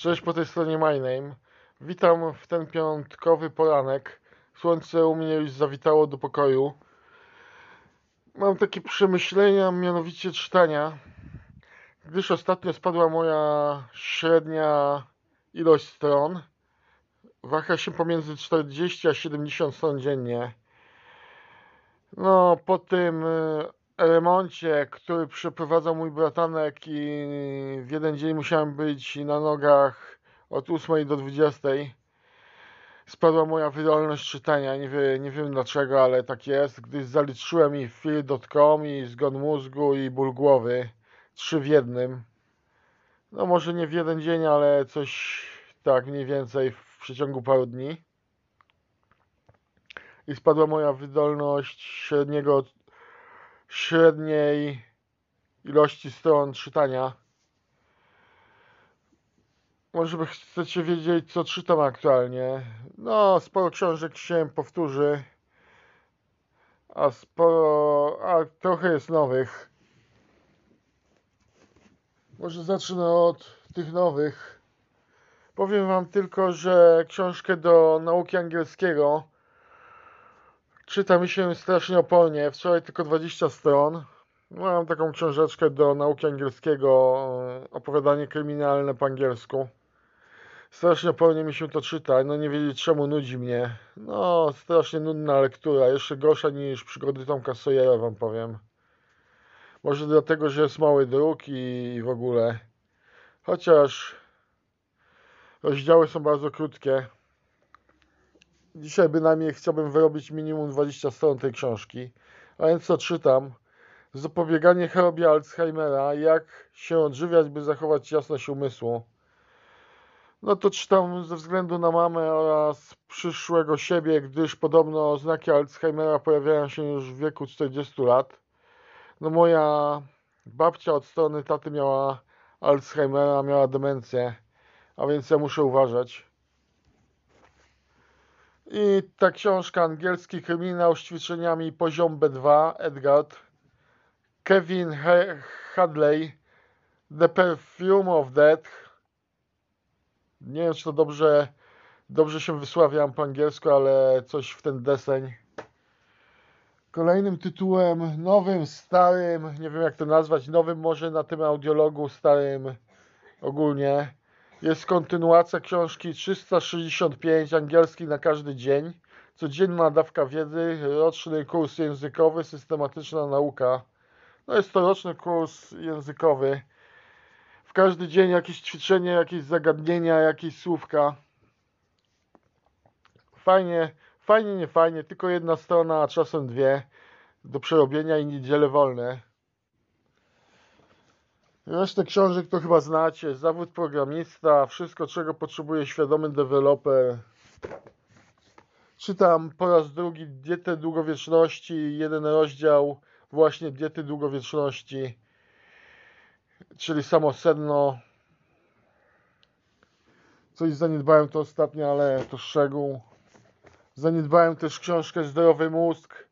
Cześć po tej stronie My Name. Witam w ten piątkowy poranek. Słońce u mnie już zawitało do pokoju. Mam takie przemyślenia, mianowicie czytania, gdyż ostatnio spadła moja średnia ilość stron. Waha się pomiędzy 40 a 70 stron dziennie. No, po tym y, remoncie, który przeprowadzał mój bratanek i w jeden dzień musiałem być na nogach od 8 do 20, spadła moja wydolność czytania. Nie, wie, nie wiem dlaczego, ale tak jest, gdyż zaliczyłem i film.com, i zgon mózgu, i ból głowy. Trzy w jednym. No może nie w jeden dzień, ale coś tak mniej więcej w przeciągu paru dni. I spadła moja wydolność średniego średniej ilości stron czytania. Może by chcecie wiedzieć, co czytam aktualnie. No, sporo książek się powtórzy, a sporo, a trochę jest nowych. Może zacznę od tych nowych. Powiem Wam tylko, że książkę do nauki angielskiego Czyta mi się strasznie opolnie. Wczoraj tylko 20 stron. Mam taką książeczkę do nauki angielskiego, e, opowiadanie kryminalne po angielsku. Strasznie opolnie mi się to czyta. No nie wiedzieć czemu nudzi mnie. No, strasznie nudna lektura. Jeszcze gorsza niż przygody Tomka Sawyera, wam powiem. Może dlatego, że jest mały druk i w ogóle. Chociaż rozdziały są bardzo krótkie. Dzisiaj bynajmniej chciałbym wyrobić minimum 20 stron tej książki. A więc co czytam? Zapobieganie chorobie Alzheimera, jak się odżywiać, by zachować jasność umysłu. No to czytam ze względu na mamę oraz przyszłego siebie, gdyż podobno znaki Alzheimera pojawiają się już w wieku 40 lat. No moja babcia od strony taty miała Alzheimera, miała demencję, a więc ja muszę uważać. I ta książka, angielski kryminał z ćwiczeniami poziom B2, Edgard, Kevin Hadley, The Perfume of Death. Nie wiem, czy to dobrze, dobrze się wysławiam po angielsku, ale coś w ten deseń. Kolejnym tytułem, nowym, starym, nie wiem jak to nazwać, nowym może na tym audiologu, starym ogólnie jest kontynuacja książki 365 angielski na każdy dzień. Codzienna dawka wiedzy, roczny kurs językowy, systematyczna nauka. No jest to roczny kurs językowy. W każdy dzień jakieś ćwiczenie, jakieś zagadnienia, jakieś słówka. Fajnie, fajnie, nie fajnie, tylko jedna strona, a czasem dwie do przerobienia i niedziele wolne. Resztę książek to chyba znacie. Zawód programista, wszystko czego potrzebuje świadomy deweloper. Czytam po raz drugi Dietę Długowieczności, jeden rozdział właśnie Diety Długowieczności, czyli samo sedno. Coś zaniedbałem to ostatnio, ale to szczegół. Zaniedbałem też książkę Zdrowy Mózg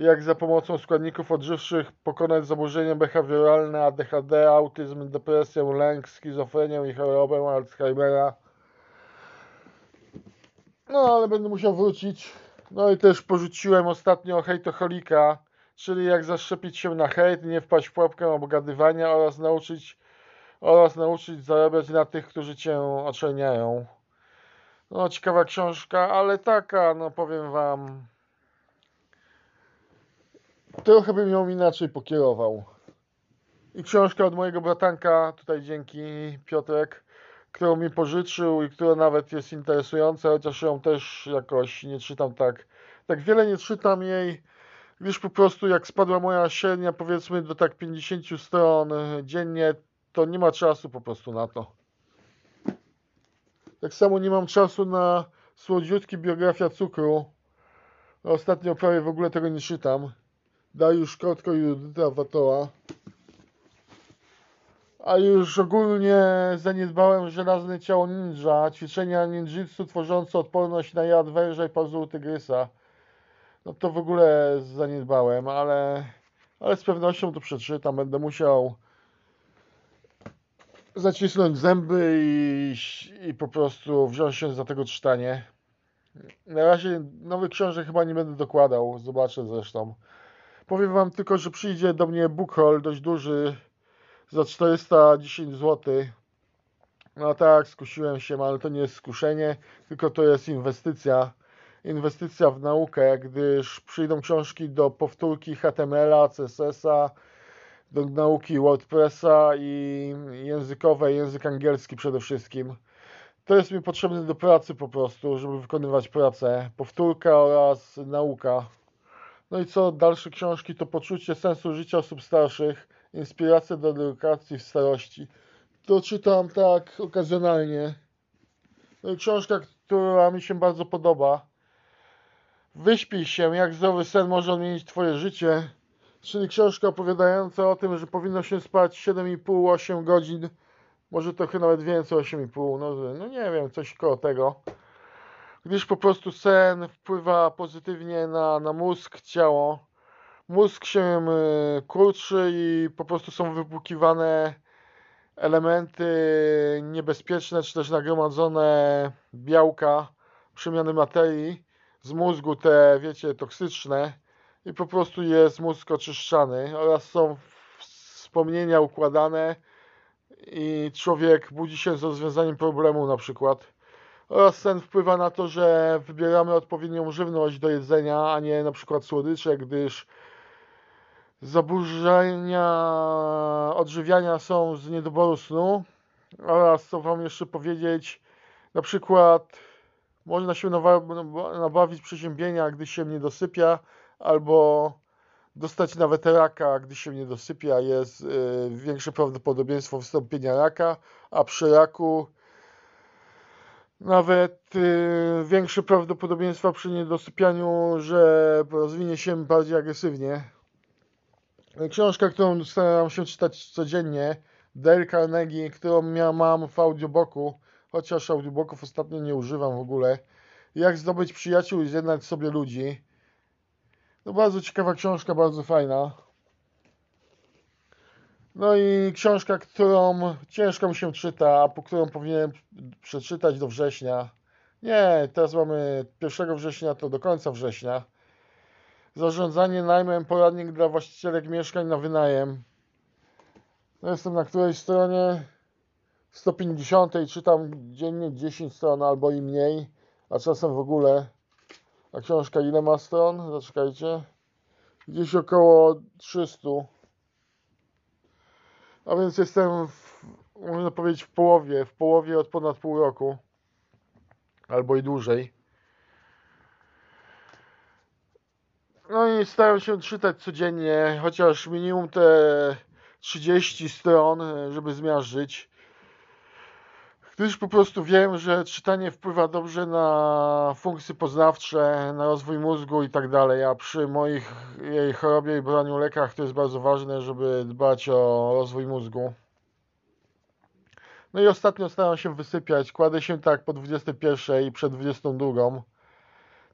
jak za pomocą składników odżywczych pokonać zaburzenia behawioralne, ADHD, autyzm, depresję, lęk, schizofrenię i chorobę Alzheimera. No, ale będę musiał wrócić. No i też porzuciłem ostatnio hejtocholika, czyli jak zaszczepić się na hejt, nie wpaść w pułapkę obgadywania oraz nauczyć, oraz nauczyć zarabiać na tych, którzy cię oczerniają. No, ciekawa książka, ale taka, no powiem wam, trochę bym ją inaczej pokierował. I książka od mojego bratanka, tutaj dzięki Piotrek, którą mi pożyczył i która nawet jest interesująca, chociaż ją też jakoś nie czytam tak. Tak wiele nie czytam jej, wiesz po prostu jak spadła moja średnia powiedzmy do tak 50 stron dziennie, to nie ma czasu po prostu na to. Tak samo nie mam czasu na słodziutki biografia cukru. Ostatnio prawie w ogóle tego nie czytam. Dariusz Kotko i Judyta Watoła. A już ogólnie zaniedbałem żelazne ciało ninja, ćwiczenia ninjitsu tworzące odporność na jad węża i pazur tygrysa. No to w ogóle zaniedbałem, ale, ale z pewnością to przeczytam. Będę musiał zacisnąć zęby i, i po prostu wziąć się za tego czytanie. Na razie nowych książek chyba nie będę dokładał, zobaczę zresztą. Powiem Wam tylko, że przyjdzie do mnie bookhaul dość duży za 410 zł. No tak, skusiłem się, ale to nie jest skuszenie, tylko to jest inwestycja. Inwestycja w naukę, gdyż przyjdą książki do powtórki HTML-a, CSS-a, do nauki WordPressa i językowej, język angielski przede wszystkim. To jest mi potrzebne do pracy po prostu, żeby wykonywać pracę. Powtórka oraz nauka. No i co, dalsze książki to poczucie sensu życia osób starszych, inspiracja do edukacji w starości. To czytam tak okazjonalnie. No i książka, która mi się bardzo podoba. Wyśpij się, jak zdrowy sen może odmienić Twoje życie. Czyli książka opowiadająca o tym, że powinno się spać 7,5-8 godzin, może trochę nawet więcej, 8,5, no, no nie wiem, coś koło tego. Gdyż po prostu sen wpływa pozytywnie na, na mózg, ciało. Mózg się kurczy i po prostu są wypłukiwane elementy niebezpieczne, czy też nagromadzone białka, przemiany materii z mózgu, te wiecie, toksyczne i po prostu jest mózg oczyszczany oraz są wspomnienia układane i człowiek budzi się z rozwiązaniem problemu na przykład. Oraz sen wpływa na to, że wybieramy odpowiednią żywność do jedzenia, a nie na przykład słodycze, gdyż zaburzenia odżywiania są z niedoboru snu. Oraz co Wam jeszcze powiedzieć, na przykład można się nabawić przeziębienia, gdy się nie dosypia, albo dostać nawet raka, gdy się nie dosypia, jest y, większe prawdopodobieństwo wystąpienia raka, a przy raku nawet y, większe prawdopodobieństwa przy niedosypianiu, że rozwinie się bardziej agresywnie. Książka, którą staram się czytać codziennie, Dale Carnegie, którą mam w audiobooku, chociaż audiobooków ostatnio nie używam w ogóle. Jak zdobyć przyjaciół i zjednać sobie ludzi. No bardzo ciekawa książka, bardzo fajna. No i książka, którą ciężko mi się czyta, a po którą powinienem przeczytać do września. Nie, teraz mamy 1 września, to do końca września. Zarządzanie najmem, poradnik dla właścicielek mieszkań na wynajem. No jestem na której stronie? 150 i czytam dziennie 10 stron albo i mniej, a czasem w ogóle. A książka ile ma stron? Zaczekajcie. Gdzieś około 300. A więc jestem, w, można powiedzieć, w połowie. W połowie od ponad pół roku. Albo i dłużej. No i staram się czytać codziennie, chociaż minimum te 30 stron, żeby zmiażdżyć gdyż po prostu wiem, że czytanie wpływa dobrze na funkcje poznawcze, na rozwój mózgu i tak dalej, a przy moich jej chorobie i braniu lekach to jest bardzo ważne, żeby dbać o rozwój mózgu. No i ostatnio staram się wysypiać, kładę się tak po 21 i przed 22,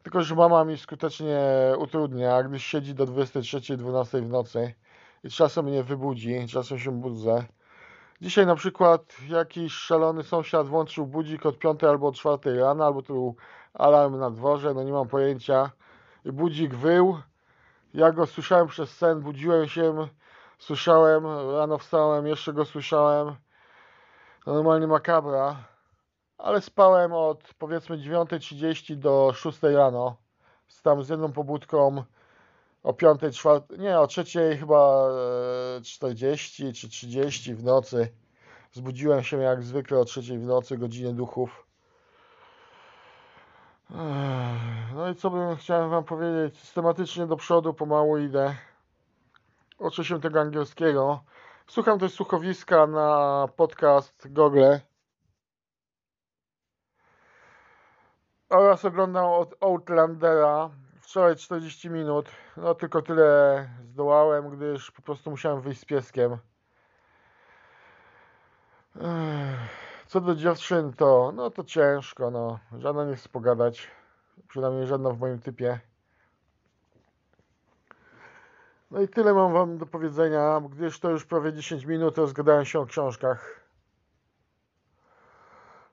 tylko że mama mi skutecznie utrudnia, gdyż siedzi do 23-12 w nocy i czasem mnie wybudzi, czasem się budzę. Dzisiaj na przykład jakiś szalony sąsiad włączył budzik od 5 albo od 4 rana, albo tu był alarm na dworze, no nie mam pojęcia. Budzik wył. Ja go słyszałem przez sen, budziłem się, słyszałem, rano wstałem, jeszcze go słyszałem. Normalnie makabra. Ale spałem od powiedzmy 9.30 do 6 rano. Tam z jedną pobudką o 5, 4, nie, o 3 chyba 40 e, czy 30 w nocy. Zbudziłem się jak zwykle o 3 w nocy, godzinie duchów. No i co bym chciałem Wam powiedzieć? Systematycznie do przodu, pomału idę. Uczę się tego angielskiego. Słucham też słuchowiska na podcast Google. Oraz oglądam Outlandera wczoraj 40 minut. No tylko tyle zdołałem, gdyż po prostu musiałem wyjść z pieskiem. Co do dziewczyn, to no to ciężko, no. Żadna nie chce pogadać. Przynajmniej żadna w moim typie. No i tyle mam wam do powiedzenia, gdyż to już prawie 10 minut rozgadałem się o książkach.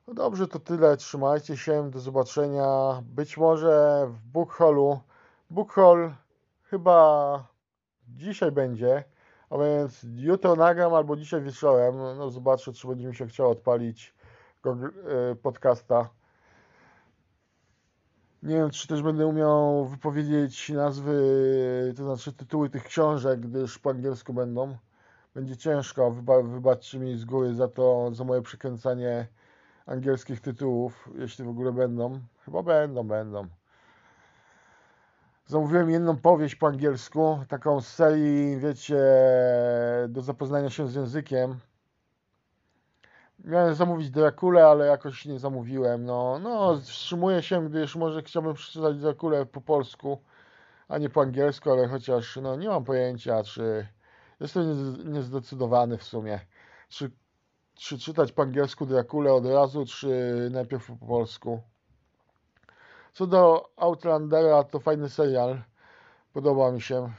No dobrze, to tyle. Trzymajcie się. Do zobaczenia. Być może w Bookholu. Bookhol chyba dzisiaj będzie. A więc jutro nagram albo dzisiaj wieczorem. No zobaczę, czy będzie mi się chciało odpalić y, podcasta. Nie wiem, czy też będę umiał wypowiedzieć nazwy, to znaczy tytuły tych książek, gdyż po angielsku będą. Będzie ciężko, wyba, wybaczcie mi z góry za to, za moje przekręcanie angielskich tytułów, jeśli w ogóle będą. Chyba będą, będą. Zamówiłem jedną powieść po angielsku, taką z serii, wiecie, do zapoznania się z językiem. Miałem zamówić Drakulę, ale jakoś nie zamówiłem. No, no, wstrzymuję się, gdyż może chciałbym przeczytać Drakulę po polsku, a nie po angielsku, ale chociaż no, nie mam pojęcia, czy jestem niez- niezdecydowany w sumie, czy, czy czytać po angielsku Drakulę od razu, czy najpierw po polsku. Co do Outlandera, to fajny serial. Podoba mi się.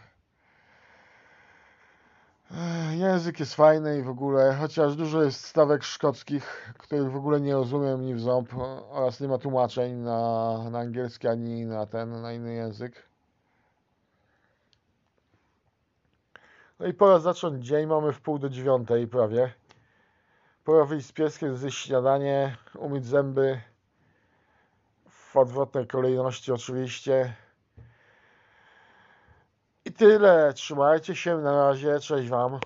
Język jest fajny i w ogóle, chociaż dużo jest stawek szkockich, których w ogóle nie rozumiem ni w ząb oraz nie ma tłumaczeń na, na angielski ani na ten, na inny język. No i pora zacząć dzień, mamy w pół do dziewiątej prawie. Pora wyjść z pieskiem, zjeść śniadanie, umyć zęby w odwrotnej kolejności oczywiście. I tyle, trzymajcie się, na razie, cześć wam.